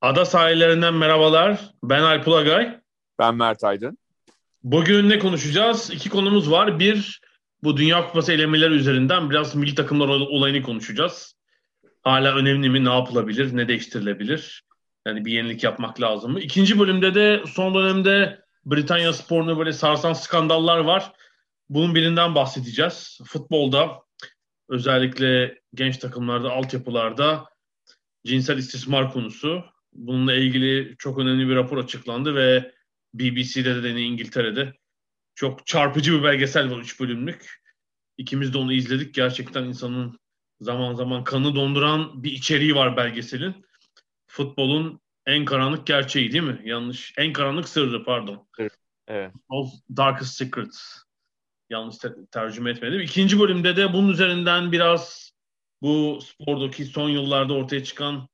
Ada sahillerinden merhabalar. Ben Alp Ulagay. Ben Mert Aydın. Bugün ne konuşacağız? İki konumuz var. Bir, bu Dünya Kupası elemeleri üzerinden biraz milli takımlar olayını konuşacağız. Hala önemli mi? Ne yapılabilir? Ne değiştirilebilir? Yani bir yenilik yapmak lazım mı? İkinci bölümde de son dönemde Britanya sporunu böyle sarsan skandallar var. Bunun birinden bahsedeceğiz. Futbolda özellikle genç takımlarda, altyapılarda cinsel istismar konusu. Bununla ilgili çok önemli bir rapor açıklandı ve BBC'de de İngiltere'de çok çarpıcı bir belgesel var 3 bölümlük. İkimiz de onu izledik. Gerçekten insanın zaman zaman kanı donduran bir içeriği var belgeselin. Futbolun en karanlık gerçeği değil mi? Yanlış. En karanlık sırrı pardon. Evet. Of Darkest Secrets. Yanlış ter- tercüme etmedim. İkinci bölümde de bunun üzerinden biraz bu spordaki son yıllarda ortaya çıkan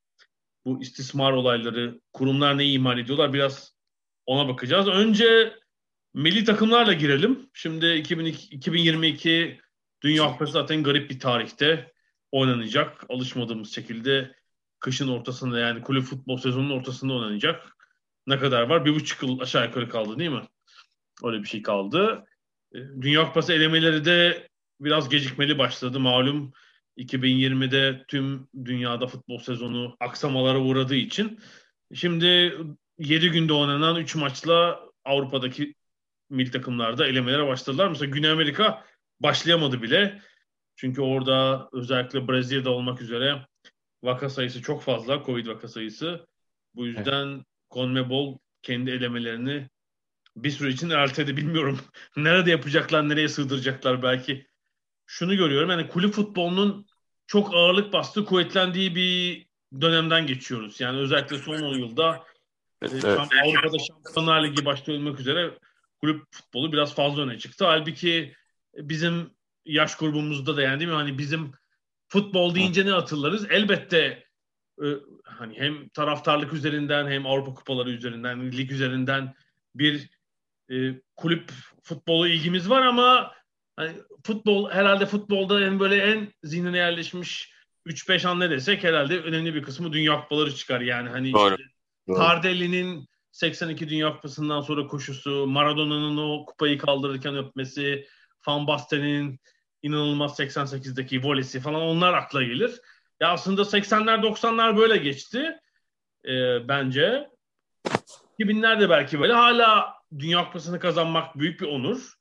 bu istismar olayları, kurumlar neyi imal ediyorlar biraz ona bakacağız. Önce milli takımlarla girelim. Şimdi 2002, 2022 Dünya Kupası zaten garip bir tarihte oynanacak. Alışmadığımız şekilde kışın ortasında yani kulüp futbol sezonunun ortasında oynanacak. Ne kadar var? Bir buçuk yıl aşağı yukarı kaldı değil mi? Öyle bir şey kaldı. E, Dünya Kupası elemeleri de biraz gecikmeli başladı. Malum 2020'de tüm dünyada futbol sezonu aksamalara uğradığı için. Şimdi 7 günde oynanan 3 maçla Avrupa'daki milli takımlarda elemelere başladılar. Mesela Güney Amerika başlayamadı bile. Çünkü orada özellikle Brezilya'da olmak üzere vaka sayısı çok fazla. Covid vaka sayısı. Bu yüzden evet. CONMEBOL kendi elemelerini bir süre için erteledi. Bilmiyorum nerede yapacaklar, nereye sığdıracaklar belki. Şunu görüyorum yani kulüp futbolunun çok ağırlık bastığı, kuvvetlendiği bir dönemden geçiyoruz. Yani özellikle son 10 yılda evet. Avrupa'da Şampiyonlar Ligi başta olmak üzere kulüp futbolu biraz fazla öne çıktı. Halbuki bizim yaş grubumuzda da yani değil mi? Hani bizim futbol deyince ne hatırlarız? Elbette e, hani hem taraftarlık üzerinden hem Avrupa kupaları üzerinden, lig üzerinden bir e, kulüp futbolu ilgimiz var ama hani futbol herhalde futbolda en böyle en zihnine yerleşmiş 3-5 an ne desek herhalde önemli bir kısmı Dünya Kupaları çıkar. Yani hani Doğru. işte Doğru. Tardelli'nin 82 Dünya Kupası'ndan sonra koşusu, Maradona'nın o kupayı kaldırırken öpmesi, Van Basten'in inanılmaz 88'deki volesi falan onlar akla gelir. Ya aslında 80'ler 90'lar böyle geçti e, bence. 2000'lerde belki böyle. Hala Dünya Kupası'nı kazanmak büyük bir onur.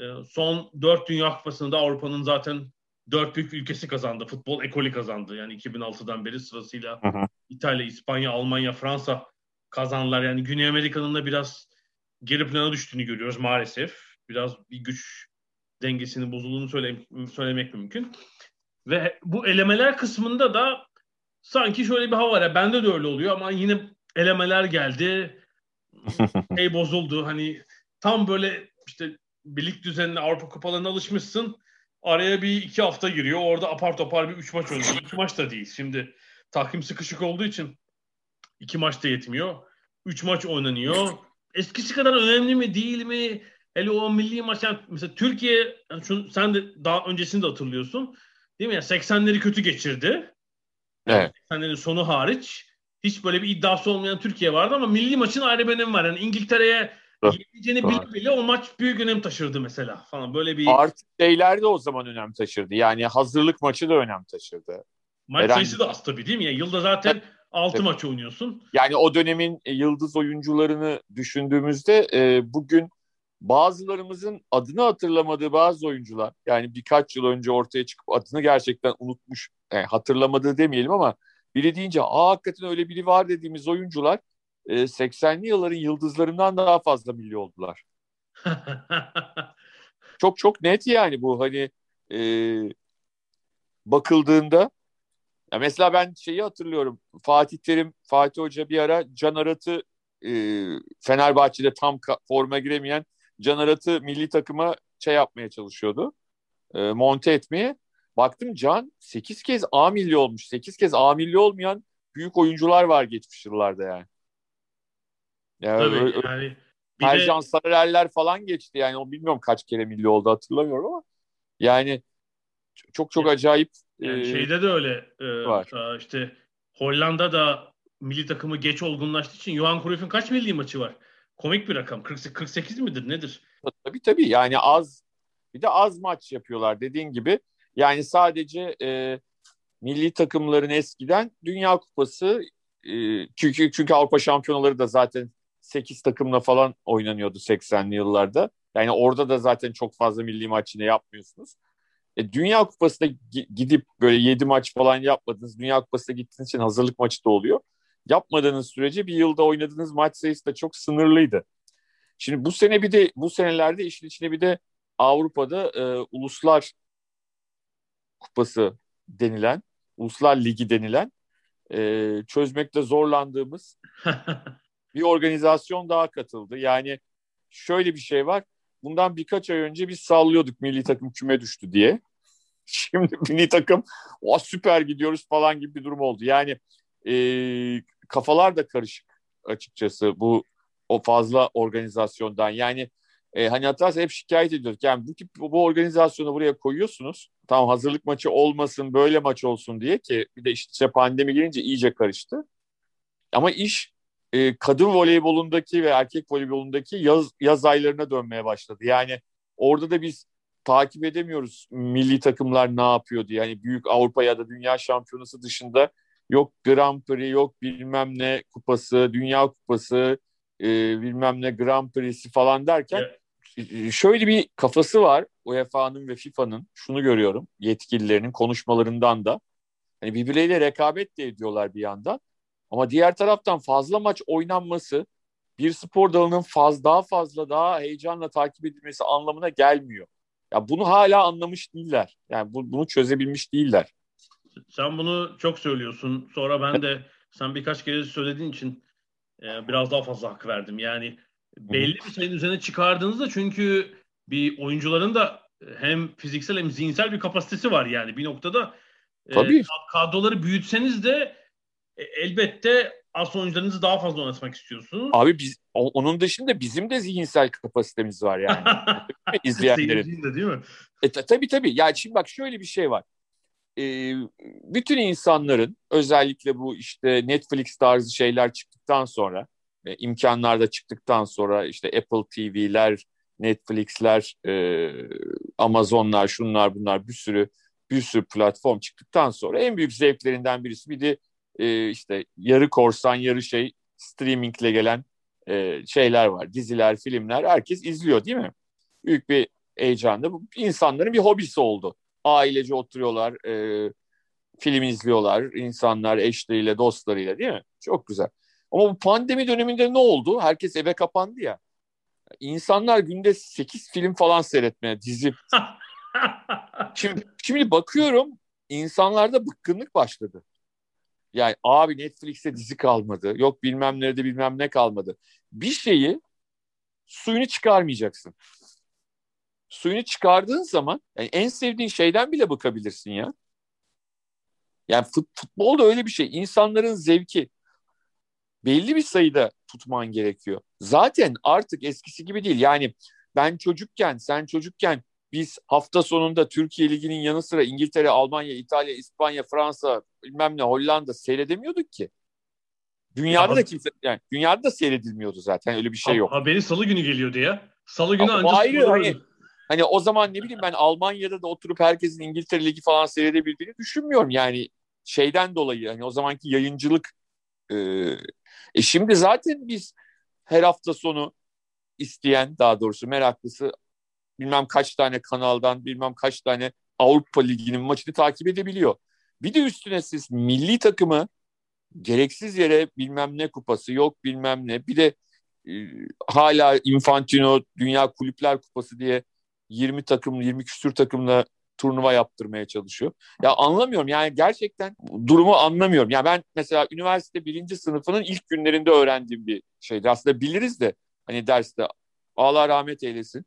E, son 4 Dünya Kupası'nı da Avrupa'nın zaten 4 büyük ülkesi kazandı. Futbol ekoli kazandı. Yani 2006'dan beri sırasıyla hı. İtalya, İspanya, Almanya, Fransa kazandılar. Yani Güney Amerika'nın da biraz geri plana düştüğünü görüyoruz maalesef. Biraz bir güç dengesinin bozulduğunu söyle, söylemek mümkün. Ve bu elemeler kısmında da sanki şöyle bir hava var. Ya, bende de öyle oluyor ama yine elemeler geldi. şey bozuldu. Hani tam böyle işte birlik düzenine Avrupa kupalarına alışmışsın. Araya bir iki hafta giriyor. Orada apar topar bir üç maç oynuyor. İki maç da değil. Şimdi takvim sıkışık olduğu için iki maç da yetmiyor. Üç maç oynanıyor. Eskisi kadar önemli mi değil mi? Hele o milli maç yani mesela Türkiye yani şunu, sen de daha öncesini de hatırlıyorsun. Değil mi? Yani 80'leri kötü geçirdi. Evet. 80'lerin sonu hariç hiç böyle bir iddiası olmayan Türkiye vardı ama milli maçın ayrı bir önemi var. Yani İngiltere'ye yeneceğini bile bile o maç büyük önem taşırdı mesela falan böyle bir Artık şeyler de o zaman önem taşırdı. Yani hazırlık maçı da önem taşırdı. Maç Herhangi... sayısı da az tabii değil mi? Yani yılda zaten 6 evet. maç oynuyorsun. Yani o dönemin yıldız oyuncularını düşündüğümüzde e, bugün bazılarımızın adını hatırlamadığı bazı oyuncular yani birkaç yıl önce ortaya çıkıp adını gerçekten unutmuş yani hatırlamadığı demeyelim ama biri deyince aa hakikaten öyle biri var dediğimiz oyuncular e, 80'li yılların yıldızlarından daha fazla milli oldular. çok çok net yani bu hani e, bakıldığında ya mesela ben şeyi hatırlıyorum Fatih Terim Fatih Hoca bir ara Can Arat'ı e, Fenerbahçe'de tam forma giremeyen Can Arat'ı milli takıma şey yapmaya çalışıyordu. E, monte etmeye. Baktım Can 8 kez A milli olmuş. 8 kez A milli olmayan büyük oyuncular var geçmiş yıllarda yani. Yani, Tabii öyle, yani Ercan de... Sararerler falan geçti yani. O bilmiyorum kaç kere milli oldu hatırlamıyorum ama yani çok çok acayip. Yani e, şeyde de öyle e, var. işte Hollanda da milli takımı geç olgunlaştığı için Johan Cruyff'un kaç milli maçı var? Komik bir rakam. 40, 48 midir nedir? Tabii tabii yani az bir de az maç yapıyorlar dediğin gibi. Yani sadece e, milli takımların eskiden Dünya Kupası e, çünkü çünkü Avrupa Şampiyonaları da zaten 8 takımla falan oynanıyordu 80'li yıllarda. Yani orada da zaten çok fazla milli maç yine yapmıyorsunuz. E, Dünya Kupası'na gidip böyle 7 maç falan yapmadınız. Dünya Kupası'na gittiğiniz için hazırlık maçı da oluyor. Yapmadığınız sürece bir yılda oynadığınız maç sayısı da çok sınırlıydı. Şimdi bu sene bir de bu senelerde işin içine bir de Avrupa'da e, uluslar kupası denilen, uluslar ligi denilen e, çözmekte zorlandığımız bir organizasyon daha katıldı. Yani şöyle bir şey var. Bundan birkaç ay önce biz sallıyorduk milli takım küme düştü diye. Şimdi milli takım o süper gidiyoruz falan gibi bir durum oldu. Yani e, kafalar da karışık açıkçası bu o fazla organizasyondan. Yani e, hani hatırlarsa hep şikayet ediyorduk. Yani bu tip bu organizasyonu buraya koyuyorsunuz. Tamam hazırlık maçı olmasın, böyle maç olsun diye ki bir de işte pandemi gelince iyice karıştı. Ama iş e, kadın voleybolundaki ve erkek voleybolundaki yaz, yaz aylarına dönmeye başladı. Yani orada da biz takip edemiyoruz milli takımlar ne yapıyor diye. Yani büyük Avrupa ya da dünya şampiyonası dışında yok Grand Prix, yok bilmem ne kupası, dünya kupası, e, bilmem ne Grand Prix'si falan derken evet. şöyle bir kafası var UEFA'nın ve FIFA'nın. Şunu görüyorum yetkililerinin konuşmalarından da. Hani birbirleriyle rekabet de ediyorlar bir yandan. Ama diğer taraftan fazla maç oynanması bir spor dalının faz, daha fazla daha heyecanla takip edilmesi anlamına gelmiyor. Ya bunu hala anlamış değiller. Yani bu, bunu çözebilmiş değiller. Sen bunu çok söylüyorsun. Sonra ben de sen birkaç kere söylediğin için e, biraz daha fazla hak verdim. Yani belli bir sayının üzerine çıkardığınızda çünkü bir oyuncuların da hem fiziksel hem zihinsel bir kapasitesi var yani bir noktada. E, Tabii. E, kadroları büyütseniz de e, elbette as oyuncularınızı daha fazla oynatmak istiyorsunuz. Abi biz onun dışında bizim de zihinsel kapasitemiz var yani. İzleyenlerin. de değil mi? E, tabii tabii. Yani şimdi bak şöyle bir şey var. E, bütün insanların özellikle bu işte Netflix tarzı şeyler çıktıktan sonra e, imkanlar da çıktıktan sonra işte Apple TV'ler, Netflix'ler, e, Amazon'lar, şunlar bunlar bir sürü bir sürü platform çıktıktan sonra en büyük zevklerinden birisi bir de e, işte yarı korsan yarı şey streamingle gelen e, şeyler var. Diziler, filmler herkes izliyor değil mi? Büyük bir heyecanla. Bu insanların bir hobisi oldu. Ailece oturuyorlar, e, film izliyorlar. insanlar eşleriyle, dostlarıyla değil mi? Çok güzel. Ama bu pandemi döneminde ne oldu? Herkes eve kapandı ya. İnsanlar günde 8 film falan seyretmeye, dizi. şimdi, şimdi bakıyorum insanlarda bıkkınlık başladı. Yani abi Netflix'te dizi kalmadı. Yok bilmem nerede bilmem ne kalmadı. Bir şeyi suyunu çıkarmayacaksın. Suyunu çıkardığın zaman yani en sevdiğin şeyden bile bakabilirsin ya. Yani fut, futbol da öyle bir şey. İnsanların zevki belli bir sayıda tutman gerekiyor. Zaten artık eskisi gibi değil. Yani ben çocukken, sen çocukken biz hafta sonunda Türkiye Ligi'nin yanı sıra İngiltere, Almanya, İtalya, İspanya, Fransa, bilmem ne Hollanda seyredemiyorduk ki. Dünyada da kimse yani dünyada da seyredilmiyordu zaten öyle bir şey yok. Haberi salı günü geliyordu ya. Salı günü ancak ayrı hani, hani o zaman ne bileyim ben Almanya'da da oturup herkesin İngiltere Ligi falan seyredebildiğini düşünmüyorum. Yani şeyden dolayı hani o zamanki yayıncılık e, e şimdi zaten biz her hafta sonu isteyen daha doğrusu meraklısı bilmem kaç tane kanaldan bilmem kaç tane Avrupa Ligi'nin maçını takip edebiliyor. Bir de üstüne siz milli takımı gereksiz yere bilmem ne kupası yok bilmem ne bir de e, hala Infantino Dünya Kulüpler Kupası diye 20 takım, 20 küsür takımla turnuva yaptırmaya çalışıyor. Ya anlamıyorum yani gerçekten durumu anlamıyorum. Ya ben mesela üniversite birinci sınıfının ilk günlerinde öğrendiğim bir şeydi. Aslında biliriz de hani derste Allah rahmet eylesin.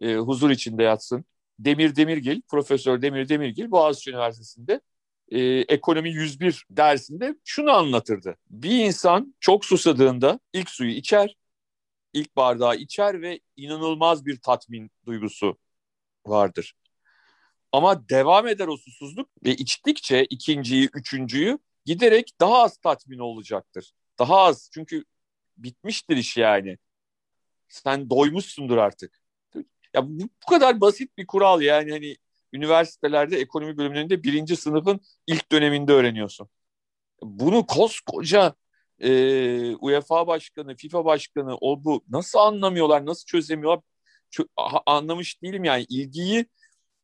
E, huzur içinde yatsın. Demir Demirgil, Profesör Demir Demirgil Boğaziçi Üniversitesi'nde e, Ekonomi 101 dersinde şunu anlatırdı. Bir insan çok susadığında ilk suyu içer, ilk bardağı içer ve inanılmaz bir tatmin duygusu vardır. Ama devam eder o susuzluk ve içtikçe ikinciyi, üçüncüyü giderek daha az tatmin olacaktır. Daha az çünkü bitmiştir iş yani. Sen doymuşsundur artık. Ya bu, bu kadar basit bir kural yani hani üniversitelerde ekonomi bölümlerinde birinci sınıfın ilk döneminde öğreniyorsun. Bunu koskoca e, UEFA başkanı, FIFA başkanı o bu nasıl anlamıyorlar, nasıl çözemiyorlar? Çö- anlamış değilim yani ilgiyi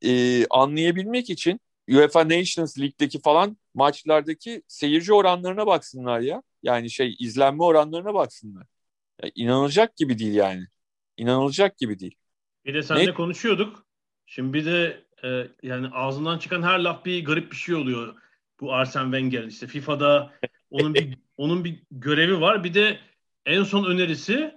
e, anlayabilmek için UEFA Nations League'deki falan maçlardaki seyirci oranlarına baksınlar ya. Yani şey izlenme oranlarına baksınlar. Ya, inanılacak gibi değil yani. İnanılacak gibi değil. Bir de seninle ne? konuşuyorduk. Şimdi bir de e, yani ağzından çıkan her laf bir garip bir şey oluyor. Bu Arsene Wenger işte FIFA'da onun bir onun bir görevi var. Bir de en son önerisi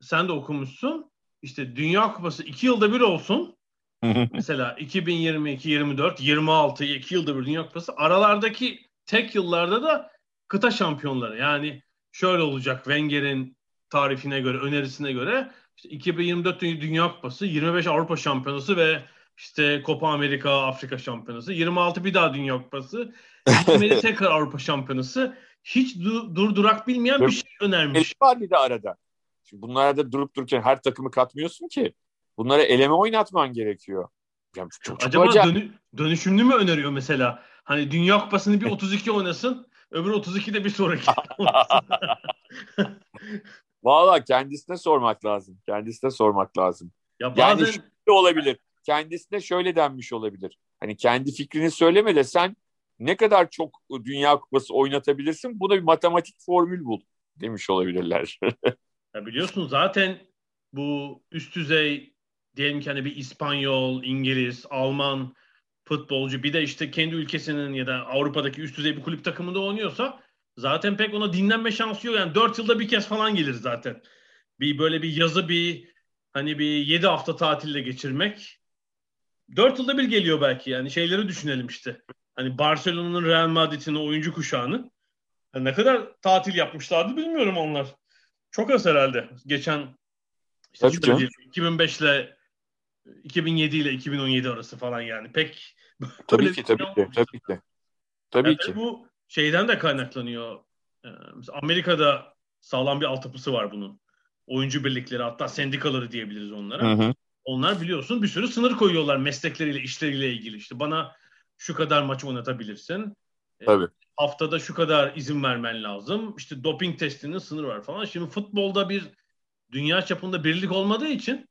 sen de okumuşsun. İşte Dünya Kupası iki yılda bir olsun. Mesela 2022, 24, 26, 2 yılda bir Dünya Kupası. Aralardaki tek yıllarda da kıta şampiyonları. Yani şöyle olacak Wenger'in tarifine göre, önerisine göre işte 2024 Dünya Kupası, 25 Avrupa Şampiyonası ve işte Copa Amerika, Afrika Şampiyonası, 26 bir daha Dünya Kupası, 27 tekrar Avrupa Şampiyonası. Hiç du- durdurak bilmeyen bir şey önermiş. Var bir de arada. Şimdi bunlarda durup dururken her takımı katmıyorsun ki. Bunlara eleme oynatman gerekiyor. Yani çok, çok Acaba dönü- dönüşümlü mü öneriyor mesela? Hani Dünya Kupası'nı bir 32 oynasın, öbür 32 de bir sonraki. Valla kendisine sormak lazım. Kendisine sormak lazım. Ya bazen... Yani şöyle olabilir. Kendisine şöyle denmiş olabilir. Hani kendi fikrini söyleme de sen ne kadar çok Dünya Kupası oynatabilirsin buna bir matematik formül bul demiş olabilirler. ya biliyorsun zaten bu üst düzey diyelim ki hani bir İspanyol, İngiliz, Alman futbolcu bir de işte kendi ülkesinin ya da Avrupa'daki üst düzey bir kulüp takımında oynuyorsa zaten pek ona dinlenme şansı yok. Yani dört yılda bir kez falan gelir zaten. Bir böyle bir yazı bir hani bir yedi hafta tatilde geçirmek. Dört yılda bir geliyor belki yani şeyleri düşünelim işte. Hani Barcelona'nın Real Madrid'in oyuncu kuşağını. Yani ne kadar tatil yapmışlardı bilmiyorum onlar. Çok az herhalde. Geçen işte 2005 ile 2007 ile 2017 arası falan yani pek tabii ki tabii ki tabii ki. Tabii yani ki. Bu şeyden de kaynaklanıyor. Ee, Amerika'da sağlam bir altyapısı var bunun. Oyuncu birlikleri hatta sendikaları diyebiliriz onlara. Hı hı. Onlar biliyorsun bir sürü sınır koyuyorlar meslekleriyle, işleriyle ilgili. İşte bana şu kadar maç oynatabilirsin. Ee, tabii. E, haftada şu kadar izin vermen lazım. İşte doping testinin sınır var falan. Şimdi futbolda bir dünya çapında birlik olmadığı için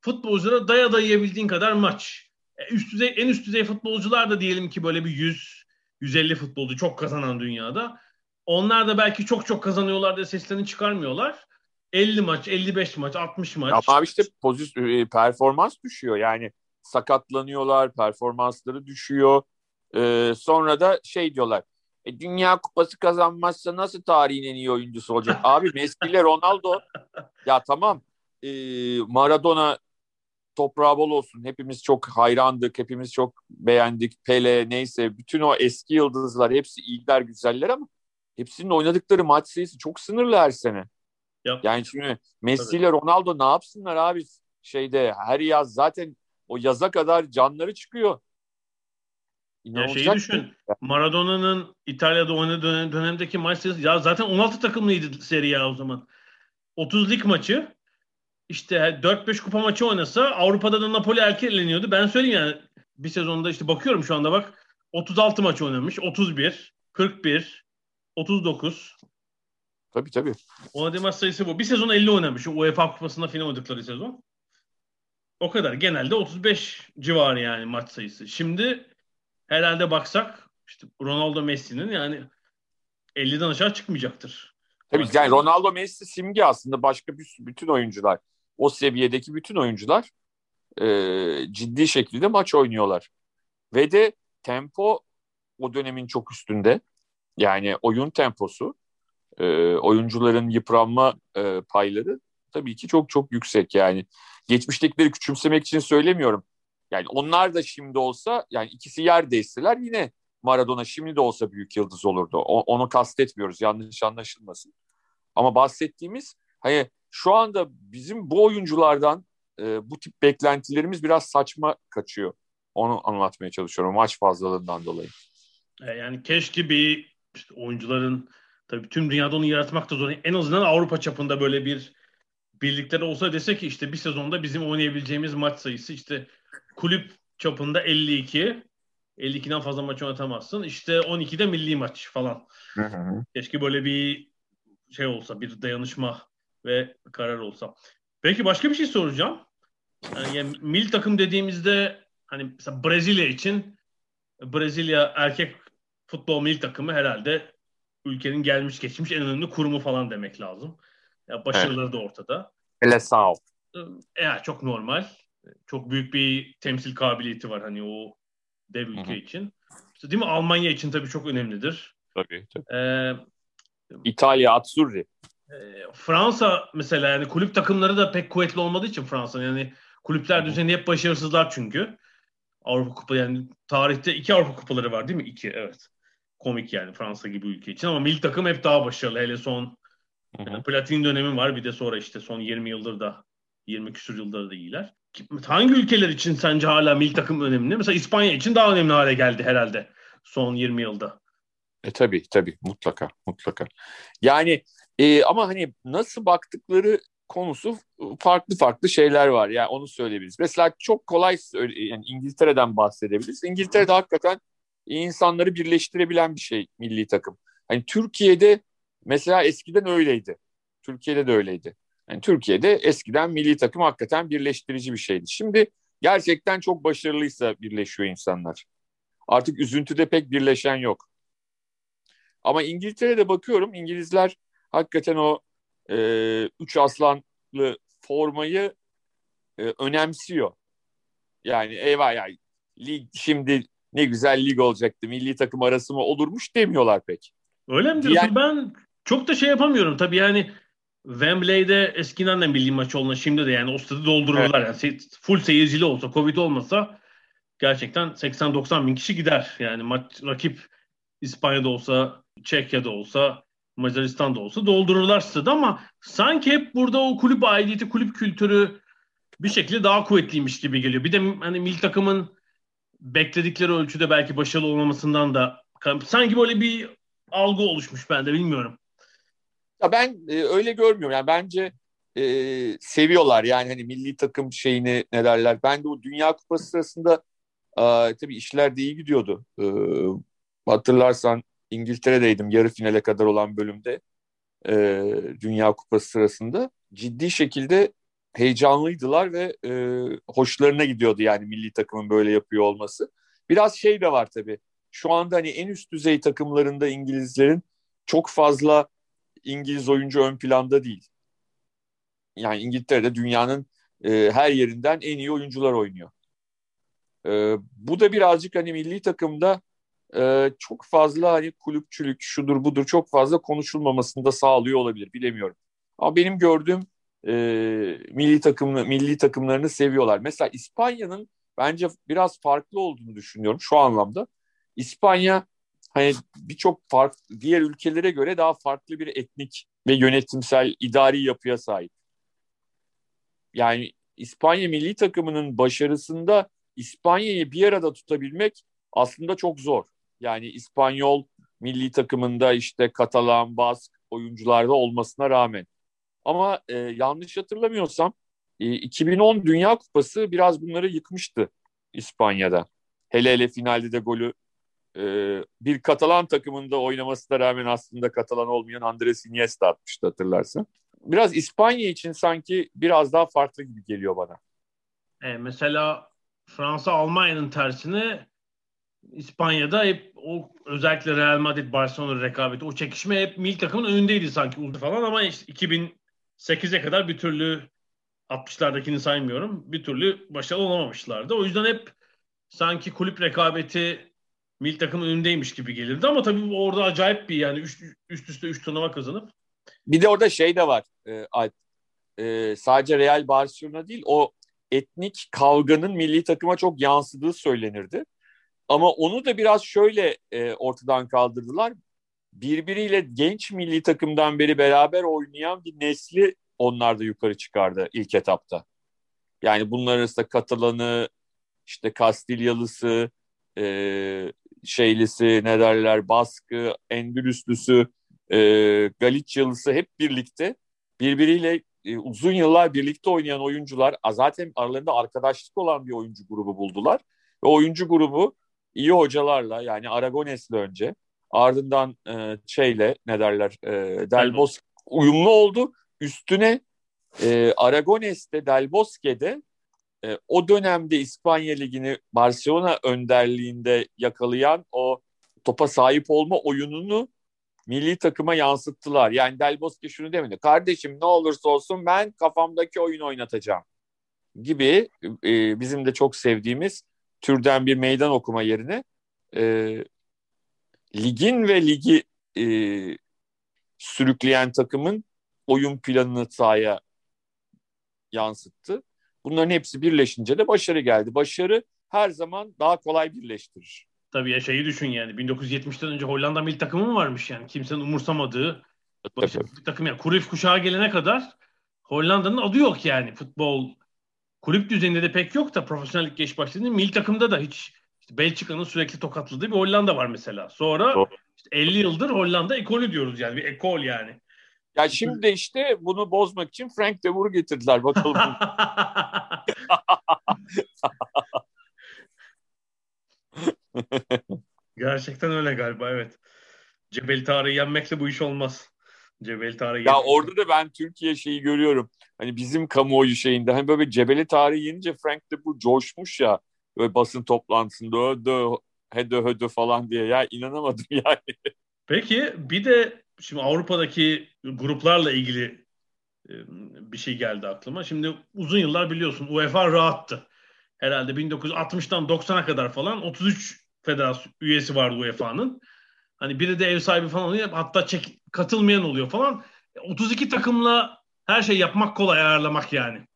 futbolculara daya dayayabildiğin kadar maç. E, üst düzey en üst düzey futbolcular da diyelim ki böyle bir 100 150 futbolcu çok kazanan dünyada. Onlar da belki çok çok kazanıyorlar diye seslerini çıkarmıyorlar. 50 maç, 55 maç, 60 maç. Ama işte pozisyon e, performans düşüyor. Yani sakatlanıyorlar, performansları düşüyor. Ee, sonra da şey diyorlar. E, Dünya Kupası kazanmazsa nasıl tarihin en iyi oyuncusu olacak? Abi Messi ile Ronaldo ya tamam e, Maradona toprağı bol olsun. Hepimiz çok hayrandık, hepimiz çok beğendik. Pele neyse bütün o eski yıldızlar hepsi iyiler, güzeller ama hepsinin oynadıkları maç sayısı çok sınırlı her sene. Yap. Yani şimdi Messi ile Ronaldo ne yapsınlar abi şeyde her yaz zaten o yaza kadar canları çıkıyor. Ya şeyi düşün. Maradona'nın İtalya'da oynadığı dönem, dönemdeki maç sayısı ya zaten 16 takımlıydı seri ya o zaman. 30 lig maçı işte 4-5 kupa maçı oynasa Avrupa'da da Napoli erken eleniyordu. Ben söyleyeyim yani bir sezonda işte bakıyorum şu anda bak 36 maç oynamış. 31, 41, 39. Tabii tabii. Oynadığı maç sayısı bu. Bir sezon 50 oynamış. UEFA Kupası'nda final oynadıkları sezon. O kadar. Genelde 35 civarı yani maç sayısı. Şimdi herhalde baksak işte Ronaldo Messi'nin yani 50'den aşağı çıkmayacaktır. Tabii yani Ronaldo Messi simge aslında başka bir, bütün oyuncular o seviyedeki bütün oyuncular e, ciddi şekilde maç oynuyorlar. Ve de tempo o dönemin çok üstünde. Yani oyun temposu, e, oyuncuların yıpranma e, payları tabii ki çok çok yüksek. Yani geçmiştekileri küçümsemek için söylemiyorum. Yani onlar da şimdi olsa yani ikisi yer değişseler yine Maradona şimdi de olsa büyük yıldız olurdu. O, onu kastetmiyoruz yanlış anlaşılmasın. Ama bahsettiğimiz hani şu anda bizim bu oyunculardan e, bu tip beklentilerimiz biraz saçma kaçıyor. Onu anlatmaya çalışıyorum maç fazlalığından dolayı. E, yani keşke bir işte oyuncuların tabii tüm dünyada onu yaratmak da zor. En azından Avrupa çapında böyle bir birlikleri olsa dese ki işte bir sezonda bizim oynayabileceğimiz maç sayısı işte kulüp çapında 52 52'den fazla maç oynatamazsın. İşte 12'de milli maç falan. Hı hı. Keşke böyle bir şey olsa, bir dayanışma ve karar olsa. Peki başka bir şey soracağım. Yani, yani milli takım dediğimizde hani mesela Brezilya için Brezilya erkek futbol milli takımı herhalde ülkenin gelmiş geçmiş en önemli kurumu falan demek lazım. Ya başarıları evet. da ortada. Hele sağ ol. Ya çok normal. Çok büyük bir temsil kabiliyeti var hani o dev ülke Hı-hı. için. İşte değil mi? Almanya için tabii çok önemlidir. Tabii tabii. Ee, İtalya, Azzurri. E, Fransa mesela yani kulüp takımları da pek kuvvetli olmadığı için Fransa yani kulüpler düzeni hep başarısızlar çünkü. Avrupa Kupa yani tarihte iki Avrupa Kupaları var değil mi? İki evet. Komik yani Fransa gibi ülke için ama milli takım hep daha başarılı. Hele son yani platin dönemi var bir de sonra işte son 20 yıldır da 20 küsur yıldır da iyiler. Hangi ülkeler için sence hala milli takım önemli? Mesela İspanya için daha önemli hale geldi herhalde son 20 yılda. E tabii tabii mutlaka mutlaka. Yani e, ama hani nasıl baktıkları konusu farklı farklı şeyler var. Yani onu söyleyebiliriz. Mesela çok kolay yani İngiltere'den bahsedebiliriz. İngiltere'de hakikaten insanları birleştirebilen bir şey milli takım. Hani Türkiye'de mesela eskiden öyleydi. Türkiye'de de öyleydi. Yani Türkiye'de eskiden milli takım hakikaten birleştirici bir şeydi. Şimdi gerçekten çok başarılıysa birleşiyor insanlar. Artık üzüntüde pek birleşen yok. Ama İngiltere'de bakıyorum İngilizler hakikaten o e, üç aslanlı formayı e, önemsiyor. Yani eyvah ya lig şimdi ne güzel lig olacaktı. Milli takım arası mı olurmuş demiyorlar pek. Öyle mi diyorsun? Yani, ben çok da şey yapamıyorum. Tabii yani Wembley'de eskiden de milli maç olduğunda şimdi de yani o stadı doldururlar. Evet. Yani full seyircili olsa, Covid olmasa gerçekten 80-90 bin kişi gider. Yani maç rakip İspanya'da olsa, Çekya'da olsa, Macaristan'da olsa doldururlar stadı ama sanki hep burada o kulüp aidiyeti, kulüp kültürü bir şekilde daha kuvvetliymiş gibi geliyor. Bir de hani milli takımın bekledikleri ölçüde belki başarılı olmamasından da sanki böyle bir algı oluşmuş bende bilmiyorum. Ya ben e, öyle görmüyorum. Yani bence e, seviyorlar yani hani milli takım şeyini ne derler. Ben de o Dünya Kupası sırasında e, tabii işler de iyi gidiyordu. E, hatırlarsan İngiltere'deydim yarı finale kadar olan bölümde e, Dünya Kupası sırasında. Ciddi şekilde heyecanlıydılar ve e, hoşlarına gidiyordu yani milli takımın böyle yapıyor olması. Biraz şey de var tabii. Şu anda hani en üst düzey takımlarında İngilizlerin çok fazla İngiliz oyuncu ön planda değil. Yani İngiltere'de dünyanın e, her yerinden en iyi oyuncular oynuyor. E, bu da birazcık hani milli takımda e, çok fazla hani kulüpçülük şudur budur çok fazla konuşulmamasını da sağlıyor olabilir bilemiyorum. Ama benim gördüğüm e, milli takımlı milli takımlarını seviyorlar. Mesela İspanya'nın bence biraz farklı olduğunu düşünüyorum şu anlamda. İspanya hani birçok fark diğer ülkelere göre daha farklı bir etnik ve yönetimsel idari yapıya sahip. Yani İspanya milli takımının başarısında İspanya'yı bir arada tutabilmek aslında çok zor. Yani İspanyol milli takımında işte Katalan, Bask oyuncularda olmasına rağmen. Ama e, yanlış hatırlamıyorsam e, 2010 Dünya Kupası biraz bunları yıkmıştı İspanya'da. Hele hele finalde de golü e, bir Katalan takımında oynamasına rağmen aslında Katalan olmayan Andres Iniesta atmıştı hatırlarsın. Biraz İspanya için sanki biraz daha farklı gibi geliyor bana. E, mesela Fransa Almanya'nın tersine İspanya'da hep o özellikle Real Madrid Barcelona rekabeti o çekişme hep milli takımın önündeydi sanki falan ama işte 2008'e kadar bir türlü 60'lardakini saymıyorum. Bir türlü başarılı olamamışlardı. O yüzden hep sanki kulüp rekabeti milli takım önündeymiş gibi gelirdi ama tabii orada acayip bir yani üst, üst üste 3 turnuva kazanıp. Bir de orada şey de var e, Alp. E, sadece Real Barcelona değil o etnik kavganın milli takıma çok yansıdığı söylenirdi. Ama onu da biraz şöyle e, ortadan kaldırdılar. Birbiriyle genç milli takımdan beri beraber oynayan bir nesli onlar da yukarı çıkardı ilk etapta. Yani bunlar arasında Katalanı, işte Kastilyalısı, e, şeylisi ne derler Baskı, Endülüslüsü, e, Galicyalısı hep birlikte birbiriyle e, uzun yıllar birlikte oynayan oyuncular zaten aralarında arkadaşlık olan bir oyuncu grubu buldular. Ve oyuncu grubu iyi hocalarla yani Aragones'le önce ardından e, şeyle ne derler e, Del Bosque uyumlu oldu. Üstüne e, Aragones'te Del Bosque'de e, o dönemde İspanya Ligi'ni Barcelona önderliğinde yakalayan o topa sahip olma oyununu milli takıma yansıttılar. Yani Del Bosque şunu demedi. Kardeşim ne olursa olsun ben kafamdaki oyun oynatacağım gibi e, bizim de çok sevdiğimiz türden bir meydan okuma yerine e, ligin ve ligi e, sürükleyen takımın oyun planını sahaya yansıttı. Bunların hepsi birleşince de başarı geldi. Başarı her zaman daha kolay birleştirir. Tabii ya şeyi düşün yani 1970'ten önce Hollanda milli takımı mı varmış yani kimsenin umursamadığı başarılı bir takım yani Cruyff kuşağı gelene kadar Hollanda'nın adı yok yani futbol kulüp düzeyinde de pek yok da profesyonellik geç başladığında milli takımda da hiç işte Belçika'nın sürekli tokatladığı bir Hollanda var mesela. Sonra işte 50 yıldır Hollanda ekolü diyoruz yani bir ekol yani. Ya şimdi işte bunu bozmak için Frank de Boer'u getirdiler bakalım. Gerçekten öyle galiba evet. Cebel Tarık'ı yenmekle bu iş olmaz. Cebel Tarık'ı Ya orada da ben Türkiye şeyi görüyorum. Hani bizim kamuoyu şeyinde hani böyle Cebeli Tarık yenince Frank de bu coşmuş ya. Böyle basın toplantısında ödö hede hödö falan diye ya inanamadım yani. Peki bir de şimdi Avrupa'daki gruplarla ilgili e, bir şey geldi aklıma. Şimdi uzun yıllar biliyorsun UEFA rahattı. Herhalde 1960'tan 90'a kadar falan 33 federasyon üyesi vardı UEFA'nın. Hani biri de ev sahibi falan oluyor. Hatta çek, katılmayan oluyor falan. 32 takımla her şey yapmak kolay ayarlamak yani.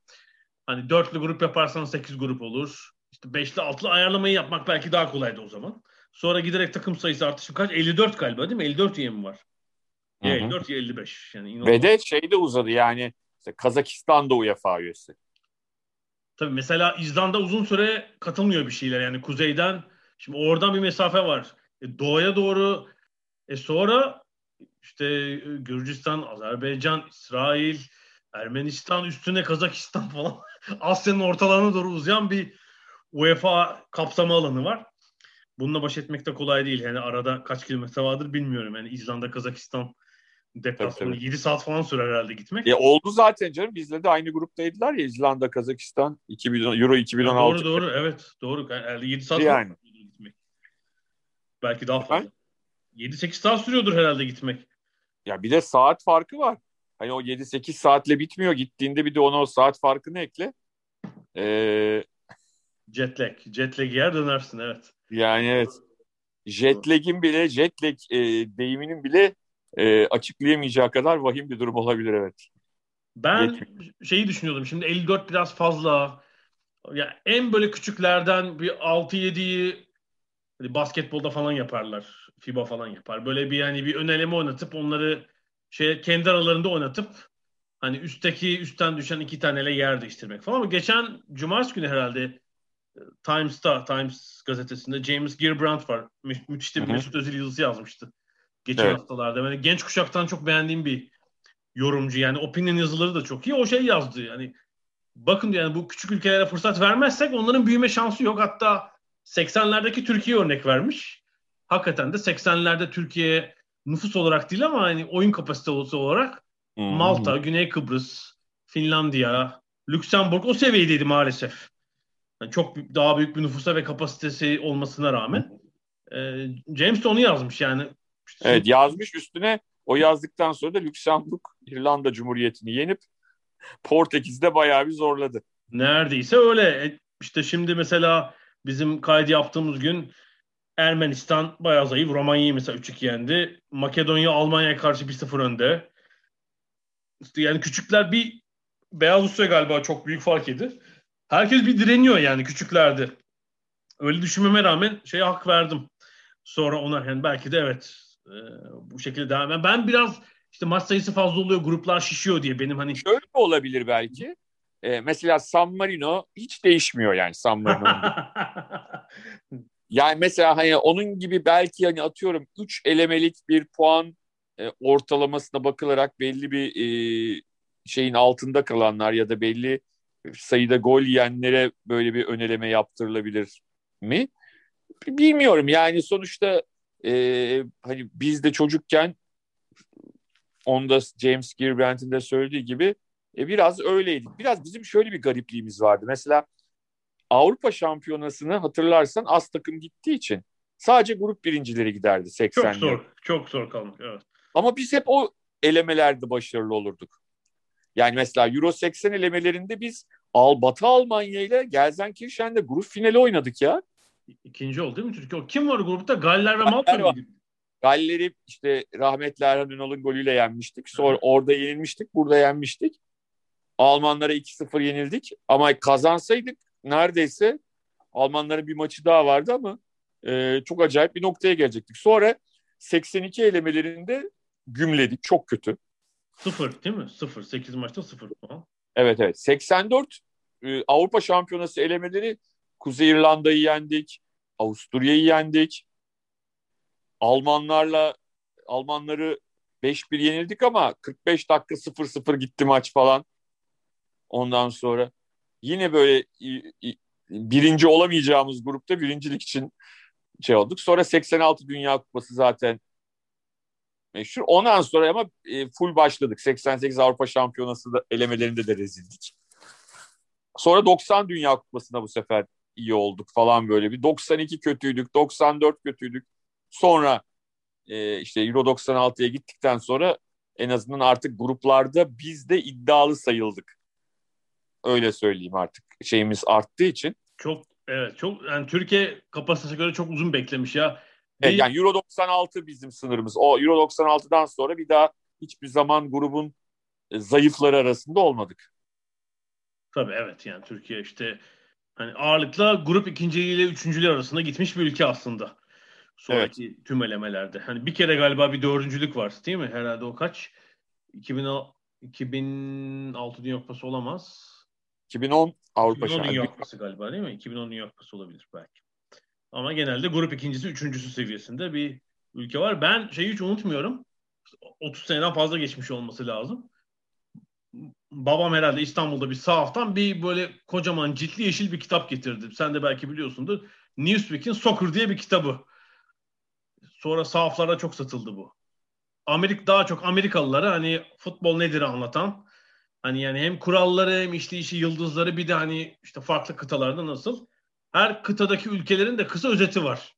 Hani dörtlü grup yaparsan 8 grup olur. İşte beşli altılı ayarlamayı yapmak belki daha kolaydı o zaman. Sonra giderek takım sayısı artışı kaç? 54 galiba değil mi? 54 üye mi var? Ya 54 ya 55. Yani inanılmaz. Ve de şey de uzadı yani işte Kazakistan da UEFA üyesi. Tabii mesela İzlanda uzun süre katılmıyor bir şeyler. Yani kuzeyden şimdi oradan bir mesafe var. E, doğuya doğru e sonra işte e, Gürcistan, Azerbaycan, İsrail, Ermenistan üstüne Kazakistan falan Asya'nın ortalarına doğru uzayan bir UEFA kapsama alanı var. Bununla baş etmek de kolay değil. Yani arada kaç kilometre vardır bilmiyorum. Yani İzlanda, Kazakistan deplasmanı 7 saat falan sürer herhalde gitmek. E oldu zaten canım. Bizle de aynı gruptaydılar ya İzlanda, Kazakistan 2000, Euro 2016. doğru doğru evet doğru. Yani 7 saat yani. Belki daha fazla. 7-8 saat sürüyordur herhalde gitmek. Ya bir de saat farkı var. Hani o 7-8 saatle bitmiyor. Gittiğinde bir de ona o saat farkını ekle. Ee, Jetlag. Jetlag yer dönersin evet. Yani evet. Jetlag'in bile, jetlag e, deyiminin bile e, açıklayamayacağı kadar vahim bir durum olabilir evet. Ben Yetmiyor. şeyi düşünüyordum. Şimdi 54 biraz fazla. Ya en böyle küçüklerden bir 6-7'yi hani basketbolda falan yaparlar. FIBA falan yapar. Böyle bir yani bir öneleme oynatıp onları şey kendi aralarında oynatıp hani üstteki üstten düşen iki taneyle yer değiştirmek falan. Ama geçen cumartesi günü herhalde Times'ta, Times gazetesinde James Gilbrand var. Mü müthiş bir Mesut Özil yazısı yazmıştı. Geçen evet. haftalarda. Yani genç kuşaktan çok beğendiğim bir yorumcu. Yani opinion yazıları da çok iyi. O şey yazdı. Yani bakın yani bu küçük ülkelere fırsat vermezsek onların büyüme şansı yok. Hatta 80'lerdeki Türkiye örnek vermiş. Hakikaten de 80'lerde Türkiye nüfus olarak değil ama hani oyun kapasitesi olarak hmm. Malta, Güney Kıbrıs, Finlandiya, Lüksemburg o seviyedeydi maalesef. Yani çok daha büyük bir nüfusa ve kapasitesi olmasına rağmen. E, James de onu yazmış yani. Evet yazmış üstüne o yazdıktan sonra da Lüksemburg İrlanda Cumhuriyeti'ni yenip Portekiz'de bayağı bir zorladı. Neredeyse öyle. E, işte şimdi mesela bizim kaydı yaptığımız gün Ermenistan bayağı zayıf. Romanya'yı mesela 3-2 yendi. Makedonya Almanya'ya karşı 1-0 önde. Yani küçükler bir Beyaz Rusya galiba çok büyük fark yedi. Herkes bir direniyor yani küçüklerde. Öyle düşünmeme rağmen şeye hak verdim. Sonra ona yani belki de evet e, bu şekilde devam. Yani ben biraz işte maç sayısı fazla oluyor, gruplar şişiyor diye benim hani. Şöyle olabilir belki? Ee, mesela San Marino hiç değişmiyor yani San Marino. yani mesela hani onun gibi belki hani atıyorum 3 elemelik bir puan e, ortalamasına bakılarak belli bir e, şeyin altında kalanlar ya da belli sayıda gol yiyenlere böyle bir öneleme yaptırılabilir mi? Bilmiyorum yani sonuçta e, hani biz de çocukken onda James Gilbrandt'in de söylediği gibi e, biraz öyleydik. Biraz bizim şöyle bir garipliğimiz vardı. Mesela Avrupa Şampiyonası'nı hatırlarsan az takım gittiği için sadece grup birincileri giderdi 80 Çok zor. Çok zor kalmış. Evet. Ama biz hep o elemelerde başarılı olurduk. Yani mesela Euro 80 elemelerinde biz Al Batı Almanya ile Gelsenkirchen'de grup finali oynadık ya. İkinci oldu değil mi Türkiye? Kim var grupta? Galler ve Malta mıydı? Galler'i işte rahmetli Erhan Ünal'ın golüyle yenmiştik. Sonra evet. orada yenilmiştik, burada yenmiştik. Almanlara 2-0 yenildik. Ama kazansaydık neredeyse Almanların bir maçı daha vardı ama e, çok acayip bir noktaya gelecektik. Sonra 82 elemelerinde gümledik. Çok kötü. Sıfır değil mi? Sıfır. 8 maçta sıfır puan. Evet evet. 84 e, Avrupa Şampiyonası elemeleri Kuzey İrlanda'yı yendik. Avusturya'yı yendik. Almanlarla Almanları 5-1 yenildik ama 45 dakika 0-0 gitti maç falan. Ondan sonra yine böyle birinci olamayacağımız grupta birincilik için şey olduk. Sonra 86 Dünya Kupası zaten meşhur. Ondan sonra ama e, full başladık. 88 Avrupa Şampiyonası da elemelerinde de rezildik. Sonra 90 Dünya Kupası'na bu sefer iyi olduk falan böyle bir. 92 kötüydük, 94 kötüydük. Sonra e, işte Euro 96'ya gittikten sonra en azından artık gruplarda biz de iddialı sayıldık. Öyle söyleyeyim artık. Şeyimiz arttığı için. Çok evet çok yani Türkiye kapasitesine göre çok uzun beklemiş ya. Evet, yani Euro 96 bizim sınırımız. O Euro 96'dan sonra bir daha hiçbir zaman grubun e, zayıfları arasında olmadık. Tabii evet yani Türkiye işte hani ağırlıkla grup ikinciliği ile üçüncülüğü arasında gitmiş bir ülke aslında. Sonraki evet. tüm elemelerde. Hani bir kere galiba bir dördüncülük var değil mi? Herhalde o kaç? 2000, 2006 Dünya Kupası olamaz. 2010 Avrupa 2010 Dünya Kupası galiba değil mi? 2010 Dünya Kupası olabilir belki. Ama genelde grup ikincisi, üçüncüsü seviyesinde bir ülke var. Ben şeyi hiç unutmuyorum. 30 seneden fazla geçmiş olması lazım. Babam herhalde İstanbul'da bir sahaftan bir böyle kocaman ciltli yeşil bir kitap getirdi. Sen de belki biliyorsundur. Newsweek'in Soccer diye bir kitabı. Sonra sahaflarda çok satıldı bu. Amerika daha çok Amerikalılara hani futbol nedir anlatan. Hani yani hem kuralları hem işleyişi yıldızları bir de hani işte farklı kıtalarda nasıl her kıtadaki ülkelerin de kısa özeti var.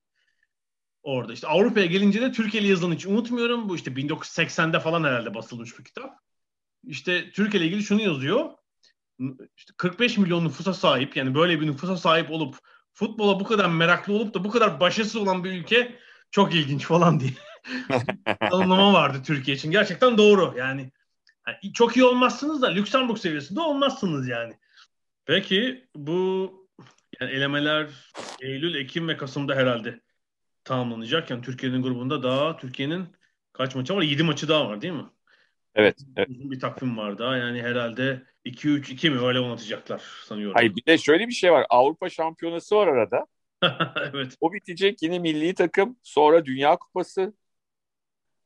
Orada işte Avrupa'ya gelince de Türkiye'li yazılan hiç unutmuyorum. Bu işte 1980'de falan herhalde basılmış bir kitap. İşte Türkiye ile ilgili şunu yazıyor. İşte 45 milyon nüfusa sahip yani böyle bir nüfusa sahip olup futbola bu kadar meraklı olup da bu kadar başarısız olan bir ülke çok ilginç falan diye. Tanımlama vardı Türkiye için. Gerçekten doğru yani. Yani. Çok iyi olmazsınız da Lüksemburg seviyesinde olmazsınız yani. Peki bu yani elemeler Eylül, Ekim ve Kasım'da herhalde tamamlanacak. Yani Türkiye'nin grubunda daha Türkiye'nin kaç maçı var? 7 maçı daha var değil mi? Evet. evet. Uzun bir takvim var daha. Yani herhalde 2-3-2 mi öyle oynatacaklar sanıyorum. Hayır bir de şöyle bir şey var. Avrupa Şampiyonası var arada. evet. O bitecek yine milli takım. Sonra Dünya Kupası.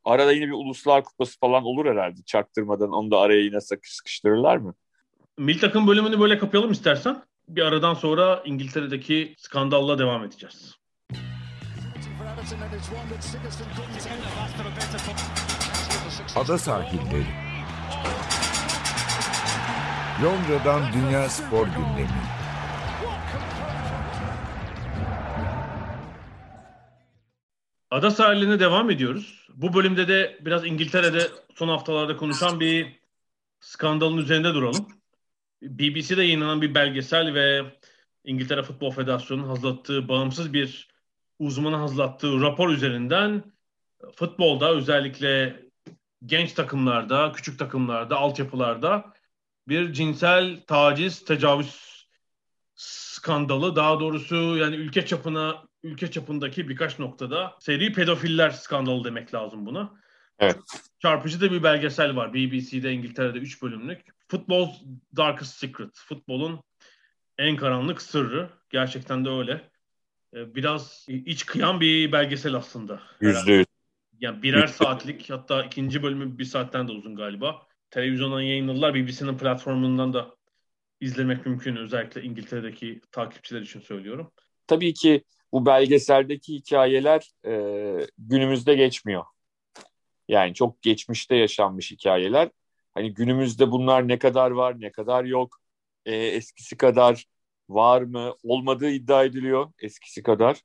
Arada yine bir Uluslar Kupası falan olur herhalde. Çaktırmadan onu da araya yine sıkıştırırlar mı? Milli takım bölümünü böyle kapayalım istersen bir aradan sonra İngiltere'deki skandalla devam edeceğiz. Ada sahilleri. Londra'dan Dünya Spor Gündemi. Ada sahiline devam ediyoruz. Bu bölümde de biraz İngiltere'de son haftalarda konuşan bir skandalın üzerinde duralım. BBC'de yayınlanan bir belgesel ve İngiltere Futbol Federasyonu'nun hazırlattığı bağımsız bir uzmanı hazırlattığı rapor üzerinden futbolda özellikle genç takımlarda, küçük takımlarda, altyapılarda bir cinsel taciz, tecavüz skandalı daha doğrusu yani ülke çapına ülke çapındaki birkaç noktada seri pedofiller skandalı demek lazım buna. Evet. Çarpıcı da bir belgesel var BBC'de İngiltere'de 3 bölümlük. Football's Darkest Secret. Futbolun en karanlık sırrı. Gerçekten de öyle. Ee, biraz iç kıyan bir belgesel aslında. Yüzde yüz. Yani birer saatlik hatta ikinci bölümü bir saatten de uzun galiba. Televizyondan yayınladılar. BBC'nin platformundan da izlemek mümkün. Özellikle İngiltere'deki takipçiler için söylüyorum. Tabii ki bu belgeseldeki hikayeler e, günümüzde geçmiyor. Yani çok geçmişte yaşanmış hikayeler. Hani günümüzde bunlar ne kadar var, ne kadar yok, e, eskisi kadar var mı, olmadığı iddia ediliyor eskisi kadar.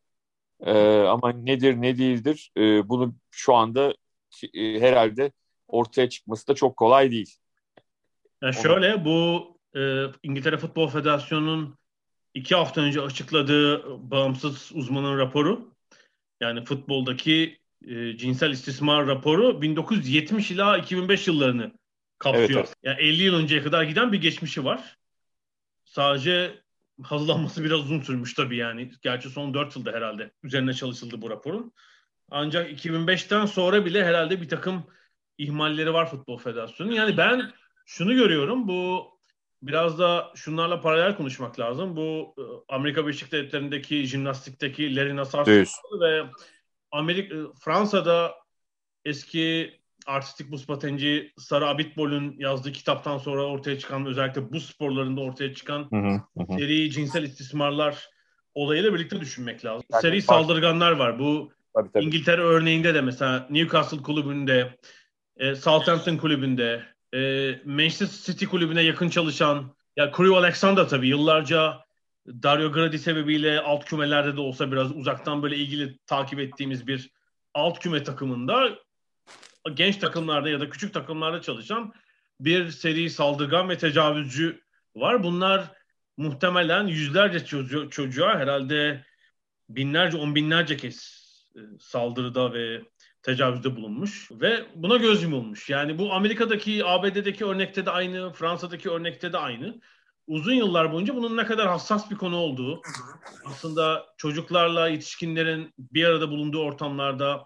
E, ama nedir, ne değildir e, bunu şu anda e, herhalde ortaya çıkması da çok kolay değil. Yani şöyle bu e, İngiltere Futbol Federasyonu'nun iki hafta önce açıkladığı bağımsız uzmanın raporu yani futboldaki e, cinsel istismar raporu 1970 ila 2005 yıllarını kapsıyor. Evet, evet. Yani 50 yıl önceye kadar giden bir geçmişi var. Sadece hazırlanması biraz uzun sürmüş tabii yani. Gerçi son 4 yılda herhalde üzerine çalışıldı bu raporun. Ancak 2005'ten sonra bile herhalde bir takım ihmalleri var Futbol Federasyonu. Yani ben şunu görüyorum bu biraz da şunlarla paralel konuşmak lazım. Bu e, Amerika Birleşik Devletleri'ndeki jimnastikteki Larry Nassar ve Amerika e, Fransa'da eski artistik buz patenci Sarı Abitbol'un yazdığı kitaptan sonra ortaya çıkan özellikle buz sporlarında ortaya çıkan hı hı, hı. seri cinsel istismarlar olayıyla birlikte düşünmek lazım. Yani, seri saldırganlar var. Bu tabii, tabii. İngiltere örneğinde de mesela Newcastle kulübünde, e, Southampton kulübünde, e, Manchester City kulübüne yakın çalışan ya Crew Alexander tabii yıllarca Dario Gradi sebebiyle alt kümelerde de olsa biraz uzaktan böyle ilgili takip ettiğimiz bir alt küme takımında genç takımlarda ya da küçük takımlarda çalışan bir seri saldırgan ve tecavüzcü var. Bunlar muhtemelen yüzlerce çocuğa, çocuğa herhalde binlerce, on binlerce kez e, saldırıda ve tecavüzde bulunmuş ve buna göz yumulmuş. Yani bu Amerika'daki, ABD'deki örnekte de aynı, Fransa'daki örnekte de aynı. Uzun yıllar boyunca bunun ne kadar hassas bir konu olduğu, aslında çocuklarla yetişkinlerin bir arada bulunduğu ortamlarda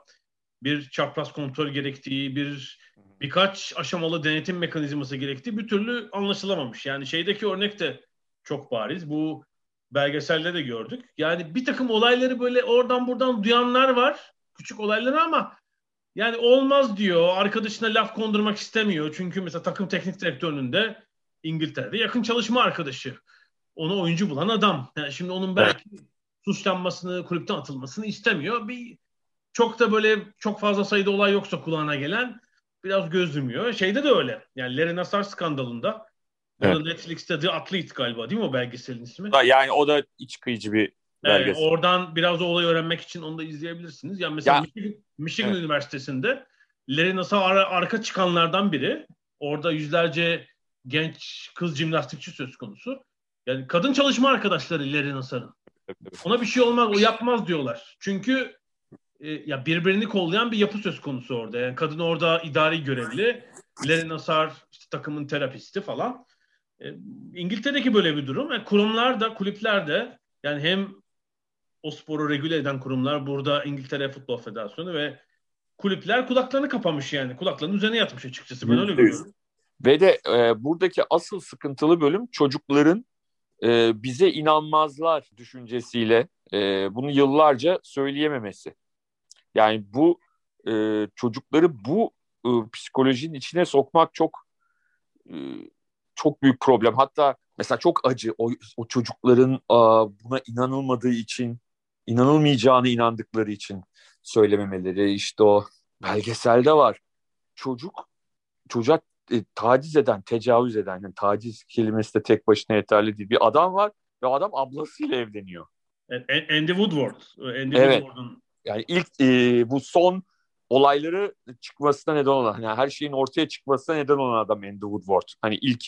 bir çapraz kontrol gerektiği, bir birkaç aşamalı denetim mekanizması gerektiği bir türlü anlaşılamamış. Yani şeydeki örnek de çok bariz. Bu belgeselde de gördük. Yani bir takım olayları böyle oradan buradan duyanlar var. Küçük olayları ama yani olmaz diyor. Arkadaşına laf kondurmak istemiyor. Çünkü mesela takım teknik direktörünün de İngiltere'de yakın çalışma arkadaşı. Onu oyuncu bulan adam. Yani şimdi onun belki suçlanmasını, kulüpten atılmasını istemiyor. Bir çok da böyle çok fazla sayıda olay yoksa kulağına gelen biraz gözlümüyor. Şeyde de öyle. Yani Larry Nassar skandalında evet. Netflix'te The Athlete galiba değil mi o belgeselin ismi? Yani o da iç kıyıcı bir belgesel. Oradan biraz o olayı öğrenmek için onu da izleyebilirsiniz. Yani mesela ya, Michigan, Michigan evet. Üniversitesi'nde Larry Nassar ar- arka çıkanlardan biri. Orada yüzlerce genç kız jimnastikçi söz konusu. Yani kadın çalışma arkadaşları Larry Nassar'ın. Ona bir şey olmaz, o yapmaz diyorlar. Çünkü e, ya birbirini kollayan bir yapı söz konusu orada. Yani kadın orada idari görevli, Larry Nassar işte takımın terapisti falan. E, İngiltere'deki böyle bir durum. Yani kurumlar da, kulüpler de yani hem o sporu regüle eden kurumlar burada İngiltere Futbol Federasyonu ve kulüpler kulaklarını kapamış yani. Kulaklarının üzerine yatmış açıkçası. Ben öyle görüyorum. Ve de e, buradaki asıl sıkıntılı bölüm çocukların e, bize inanmazlar düşüncesiyle e, bunu yıllarca söyleyememesi. Yani bu e, çocukları bu e, psikolojinin içine sokmak çok e, çok büyük problem. Hatta mesela çok acı o, o çocukların a, buna inanılmadığı için, inanılmayacağını inandıkları için söylememeleri. işte o belgeselde var. Çocuk çocuk e, taciz eden, tecavüz eden, yani taciz kelimesi de tek başına yeterli değil. Bir adam var ve adam ablasıyla evleniyor. Andy Woodward. Andy evet. Woodward'un yani ilk e, bu son olayları çıkmasına neden olan, yani her şeyin ortaya çıkmasına neden olan adam Andy Woodward. Hani ilk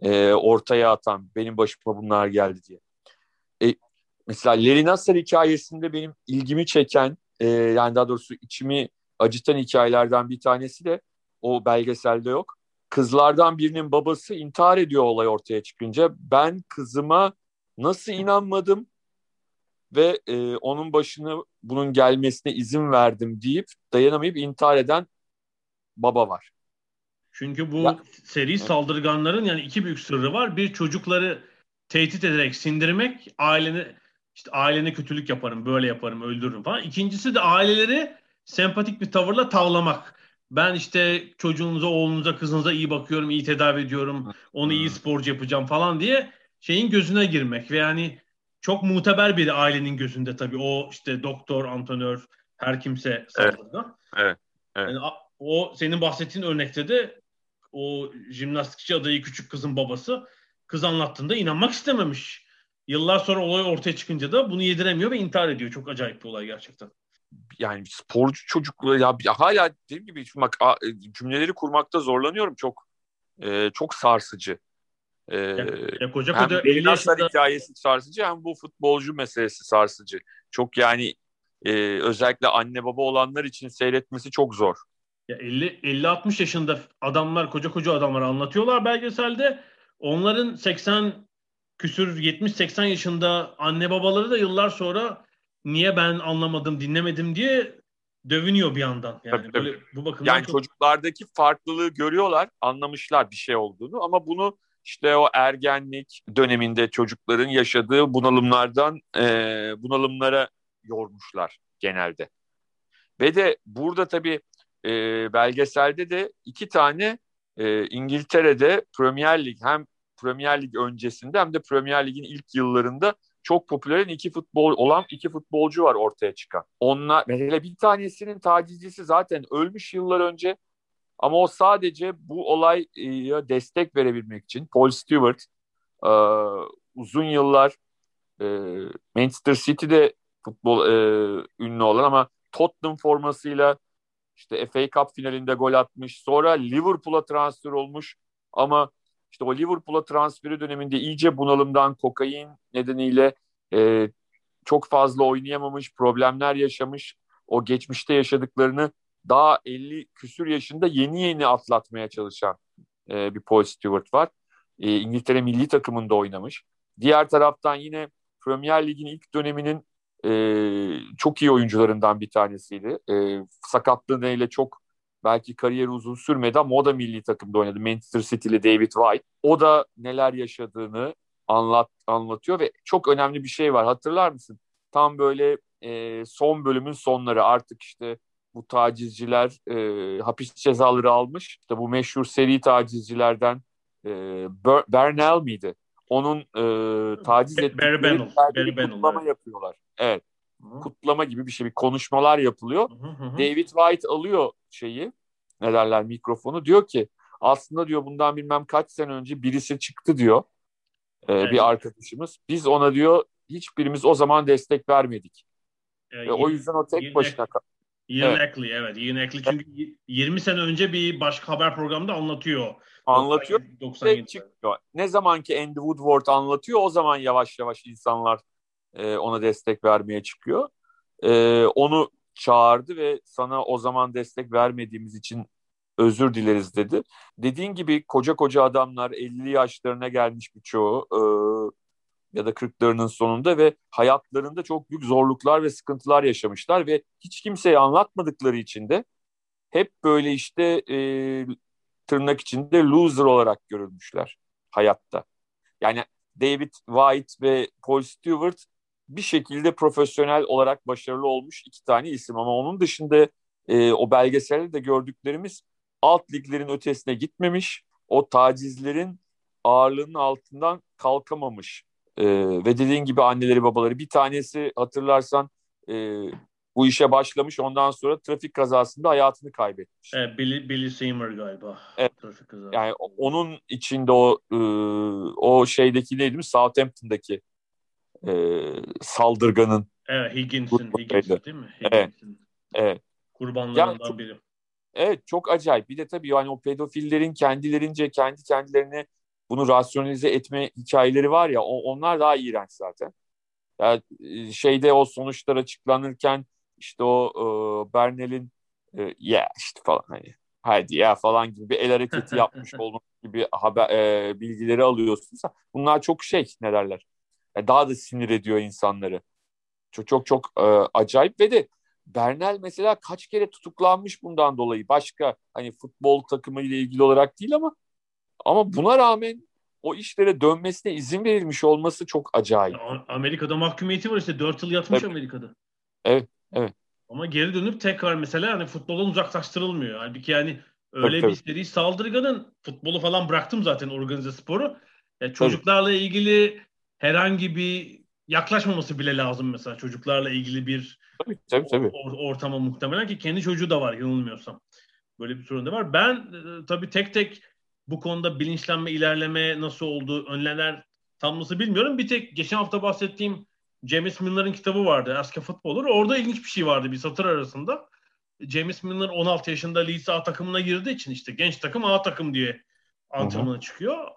e, ortaya atan benim başıma bunlar geldi diye. Mesela Larry Nassar hikayesinde benim ilgimi çeken e, yani daha doğrusu içimi acıtan hikayelerden bir tanesi de o belgeselde yok. Kızlardan birinin babası intihar ediyor olay ortaya çıkınca. Ben kızıma nasıl inanmadım ve e, onun başına bunun gelmesine izin verdim deyip dayanamayıp intihar eden baba var. Çünkü bu ya, seri saldırganların yani iki büyük sırrı var. Bir çocukları tehdit ederek sindirmek, aileni işte ailene kötülük yaparım, böyle yaparım, öldürürüm falan. İkincisi de aileleri sempatik bir tavırla tavlamak. Ben işte çocuğunuza, oğlunuza, kızınıza iyi bakıyorum, iyi tedavi ediyorum, onu iyi sporcu yapacağım falan diye şeyin gözüne girmek ve yani çok muteber bir ailenin gözünde tabii o işte doktor, antrenör, her kimse saldırgan. Evet. evet. evet. Yani o senin bahsettiğin örnekte de o jimnastikçi adayı küçük kızın babası kız anlattığında inanmak istememiş. Yıllar sonra olay ortaya çıkınca da bunu yediremiyor ve intihar ediyor. Çok acayip bir olay gerçekten. Yani sporcu çocukluğu ya, ya hala dediğim gibi bak cümleleri kurmakta zorlanıyorum çok e, çok sarsıcı. Ee, ya, koca hem koca 50 yaşında... hikayesi sarsıcı hem bu futbolcu meselesi sarsıcı. Çok yani e, özellikle anne baba olanlar için seyretmesi çok zor. Ya 50 50 60 yaşında adamlar koca koca adamlar anlatıyorlar belgeselde. Onların 80 küsür 70 80 yaşında anne babaları da yıllar sonra niye ben anlamadım, dinlemedim diye dövünüyor bir yandan. Yani tabii, böyle bu bakımdan yani çok... çocuklardaki farklılığı görüyorlar, anlamışlar bir şey olduğunu ama bunu işte o ergenlik döneminde çocukların yaşadığı bunalımlardan e, bunalımlara yormuşlar genelde. Ve de burada tabii e, belgeselde de iki tane e, İngiltere'de Premier Lig hem Premier Lig öncesinde hem de Premier Lig'in ilk yıllarında çok popüler iki futbol olan iki futbolcu var ortaya çıkan. Onlar mesela bir tanesinin tacizcisi zaten ölmüş yıllar önce ama o sadece bu olaya destek verebilmek için Paul Stewart e, uzun yıllar e, Manchester City'de futbol e, ünlü olan ama Tottenham formasıyla işte FA Cup finalinde gol atmış. Sonra Liverpool'a transfer olmuş ama işte o Liverpool'a transferi döneminde iyice bunalımdan kokain nedeniyle e, çok fazla oynayamamış, problemler yaşamış. O geçmişte yaşadıklarını daha 50 küsür yaşında yeni yeni atlatmaya çalışan e, bir Paul Stewart var. E, İngiltere milli takımında oynamış. Diğer taraftan yine Premier Lig'in ilk döneminin e, çok iyi oyuncularından bir tanesiydi. E, sakatlığı neyle çok belki kariyeri uzun sürmedi ama o da milli takımda oynadı. Manchester City'li David White. O da neler yaşadığını anlat anlatıyor ve çok önemli bir şey var. Hatırlar mısın? Tam böyle e, son bölümün sonları artık işte bu tacizciler e, hapis cezaları almış. İşte bu meşhur seri tacizcilerden e, Ber Bernal miydi? Onun e, taciz ettikleri kutlama yapıyorlar. Evet. Hı. Kutlama gibi bir şey, bir konuşmalar yapılıyor. Hı hı hı. David White alıyor şeyi, ne derler mikrofonu. Diyor ki aslında diyor bundan bilmem kaç sene önce birisi çıktı diyor. E, evet. Bir arkadaşımız. Biz ona diyor hiçbirimiz o zaman destek vermedik. E, Ve o yüzden o tek başına Ian evet. Ackley evet. Ian Ackley çünkü 20 sene önce bir başka haber programında anlatıyor. Anlatıyor. 97, çıkıyor. Ne zaman ki Andy Woodward anlatıyor o zaman yavaş yavaş insanlar e, ona destek vermeye çıkıyor. E, onu çağırdı ve sana o zaman destek vermediğimiz için özür dileriz dedi. Dediğin gibi koca koca adamlar 50 yaşlarına gelmiş birçoğu. E, ya da 40'larının sonunda ve hayatlarında çok büyük zorluklar ve sıkıntılar yaşamışlar ve hiç kimseye anlatmadıkları için de hep böyle işte e, tırnak içinde loser olarak görülmüşler hayatta. Yani David White ve Paul Stewart bir şekilde profesyonel olarak başarılı olmuş iki tane isim ama onun dışında e, o belgeselde de gördüklerimiz alt liglerin ötesine gitmemiş, o tacizlerin ağırlığının altından kalkamamış e, ve dediğin gibi anneleri babaları bir tanesi hatırlarsan e, bu işe başlamış ondan sonra trafik kazasında hayatını kaybetmiş. Evet, Billy, Billy Seymour galiba. Evet. Trafik kazası. Yani onun içinde o e, o şeydeki neydi mi Southampton'daki e, saldırganın Evet Higgins'in Higgins değil mi? Evet. Evet. kurbanlarından yani biri. Evet çok acayip. Bir de tabii yani o pedofillerin kendilerince kendi kendilerine bunu rasyonalize etme hikayeleri var ya onlar daha iğrenç zaten. Yani e, şeyde o sonuçlar açıklanırken işte o e, Bernel'in e, yeah işte falan hani hadi ya falan gibi bir el hareketi yapmış olduğum gibi haber e, bilgileri alıyorsunsa bunlar çok şey ne derler. Yani daha da sinir ediyor insanları. Çok çok çok e, acayip ve de Bernal mesela kaç kere tutuklanmış bundan dolayı. Başka hani futbol takımı ile ilgili olarak değil ama ama buna rağmen o işlere dönmesine izin verilmiş olması çok acayip. Amerika'da mahkumiyeti var işte 4 yıl yatmış evet. Amerika'da. Evet, evet. Ama geri dönüp tekrar mesela hani futboldan uzaklaştırılmıyor. Halbuki yani öyle tabii, bir seri saldırganın futbolu falan bıraktım zaten organize sporu. Yani çocuklarla tabii. ilgili herhangi bir yaklaşmaması bile lazım mesela çocuklarla ilgili bir tabii, tabii, tabii. ortama muhtemelen ki kendi çocuğu da var yanılmıyorsam. Böyle bir sorun da var. Ben e, tabii tek tek bu konuda bilinçlenme, ilerleme nasıl oldu, önlemler tam nasıl bilmiyorum. Bir tek geçen hafta bahsettiğim James Miller'ın kitabı vardı. Ask a Footballer. Orada ilginç bir şey vardı bir satır arasında. James Milner 16 yaşında Leeds A takımına girdiği için işte genç takım A takım diye antrenmana çıkıyor.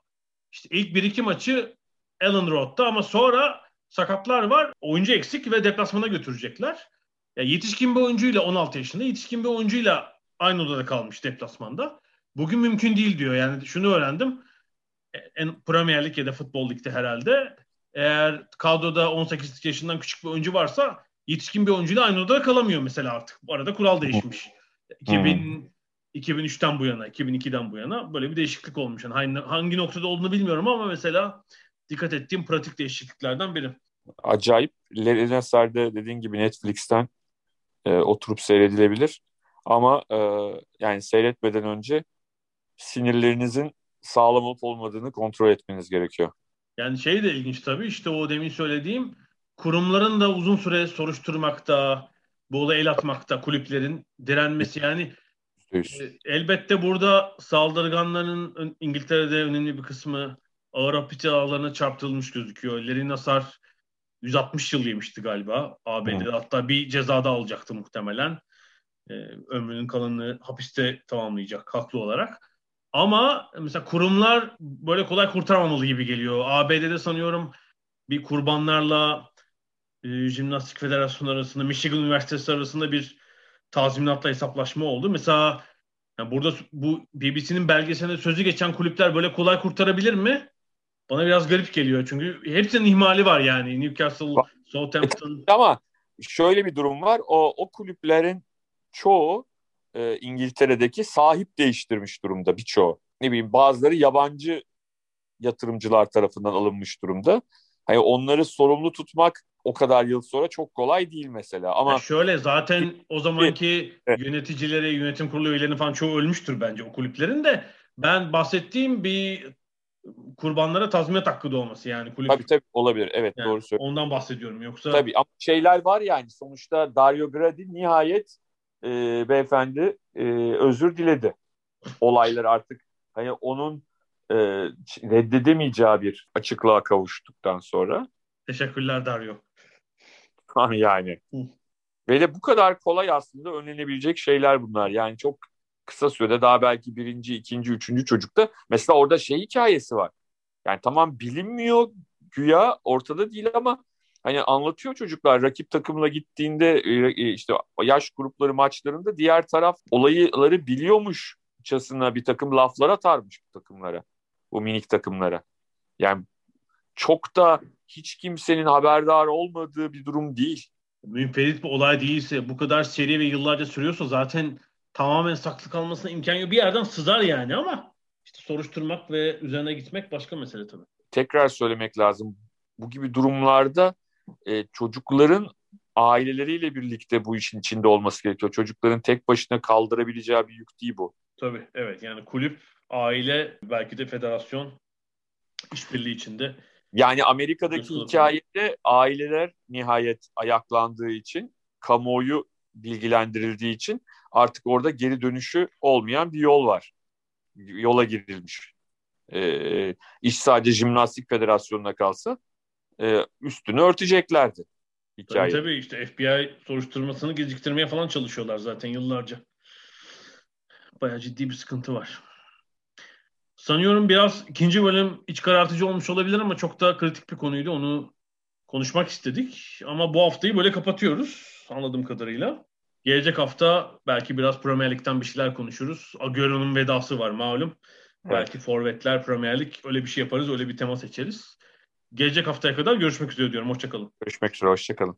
İşte ilk bir iki maçı Ellen Road'da ama sonra sakatlar var. Oyuncu eksik ve deplasmana götürecekler. Ya yetişkin bir oyuncuyla 16 yaşında yetişkin bir oyuncuyla aynı odada kalmış deplasmanda. Bugün mümkün değil diyor. Yani şunu öğrendim. En Premier Lig ya da Futbol Lig'de herhalde eğer kadroda 18 yaşından küçük bir oyuncu varsa yetişkin bir oyuncuyla aynı odada kalamıyor mesela artık. Bu arada kural değişmiş. 2000 2003'ten bu yana, 2002'den bu yana böyle bir değişiklik olmuş. Yani hangi, hangi noktada olduğunu bilmiyorum ama mesela dikkat ettiğim pratik değişikliklerden biri. Acayip. Larry Nassar'da dediğin gibi Netflix'ten e, oturup seyredilebilir. Ama e, yani seyretmeden önce sinirlerinizin sağlam olup olmadığını kontrol etmeniz gerekiyor. Yani şey de ilginç tabii işte o demin söylediğim kurumların da uzun süre soruşturmakta, bu olaya el atmakta kulüplerin direnmesi yani e, elbette burada saldırganların İngiltere'de önemli bir kısmı ağır hapis ağlarına çarptırılmış gözüküyor. Larry Nassar 160 yıl yemişti galiba ABD'de. Hatta bir cezada alacaktı muhtemelen. Ee, ömrünün kalanını hapiste tamamlayacak haklı olarak. Ama mesela kurumlar böyle kolay kurtaramamalı gibi geliyor. ABD'de sanıyorum bir kurbanlarla e, Jimnastik Federasyonu arasında, Michigan Üniversitesi arasında bir tazminatla hesaplaşma oldu. Mesela yani burada bu BBC'nin belgeselinde sözü geçen kulüpler böyle kolay kurtarabilir mi? Bana biraz garip geliyor çünkü hepsinin ihmali var yani. Newcastle, Southampton. Ama şöyle bir durum var. O, o kulüplerin çoğu e, İngiltere'deki sahip değiştirmiş durumda birçoğu. Ne bileyim bazıları yabancı yatırımcılar tarafından alınmış durumda. Hani onları sorumlu tutmak o kadar yıl sonra çok kolay değil mesela. Ama ya şöyle zaten o zamanki evet. yöneticileri, yönetim kurulu üyelerinin falan çoğu ölmüştür bence o kulüplerin de. Ben bahsettiğim bir kurbanlara tazminat hakkı doğması yani kulüp. Tabii tabii olabilir. Evet yani doğru söylüyorsun. Ondan bahsediyorum yoksa. Tabii ama şeyler var yani sonuçta Dario Gradi nihayet e, beyefendi e, özür diledi. Olaylar artık hani onun e, reddedemeyeceği bir açıklığa kavuştuktan sonra. Teşekkürler Dario. yani. Hı. Ve de bu kadar kolay aslında önlenebilecek şeyler bunlar. Yani çok kısa sürede daha belki birinci, ikinci, üçüncü çocukta mesela orada şey hikayesi var. Yani tamam bilinmiyor güya ortada değil ama hani anlatıyor çocuklar rakip takımla gittiğinde e, e, işte yaş grupları maçlarında diğer taraf olayları biliyormuşçasına bir takım laflar atarmış bu takımlara. Bu minik takımlara. Yani çok da hiç kimsenin haberdar olmadığı bir durum değil. Münferit bir olay değilse bu kadar seri ve yıllarca sürüyorsa zaten tamamen saklı kalmasına imkan yok. Bir yerden sızar yani ama işte soruşturmak ve üzerine gitmek başka mesele tabii. Tekrar söylemek lazım. Bu gibi durumlarda e, çocukların aileleriyle birlikte bu işin içinde olması gerekiyor. Çocukların tek başına kaldırabileceği bir yük değil bu. Tabii evet yani kulüp, aile, belki de federasyon işbirliği içinde. Yani Amerika'daki hikayede aileler nihayet ayaklandığı için, kamuoyu bilgilendirildiği için artık orada geri dönüşü olmayan bir yol var. Yola girilmiş. Ee, iş sadece jimnastik federasyonuna kalsa e, üstünü örteceklerdi. hikaye. Tabii, tabii işte FBI soruşturmasını geciktirmeye falan çalışıyorlar zaten yıllarca. Bayağı ciddi bir sıkıntı var. Sanıyorum biraz ikinci bölüm iç karartıcı olmuş olabilir ama çok da kritik bir konuydu. Onu konuşmak istedik. Ama bu haftayı böyle kapatıyoruz anladığım kadarıyla. Gelecek hafta belki biraz Premier Lig'den bir şeyler konuşuruz. Agüero'nun vedası var malum. Evet. Belki forvetler Premier Lig öyle bir şey yaparız, öyle bir tema seçeriz. Gelecek haftaya kadar görüşmek üzere diyorum. Hoşçakalın. Görüşmek üzere, hoşçakalın.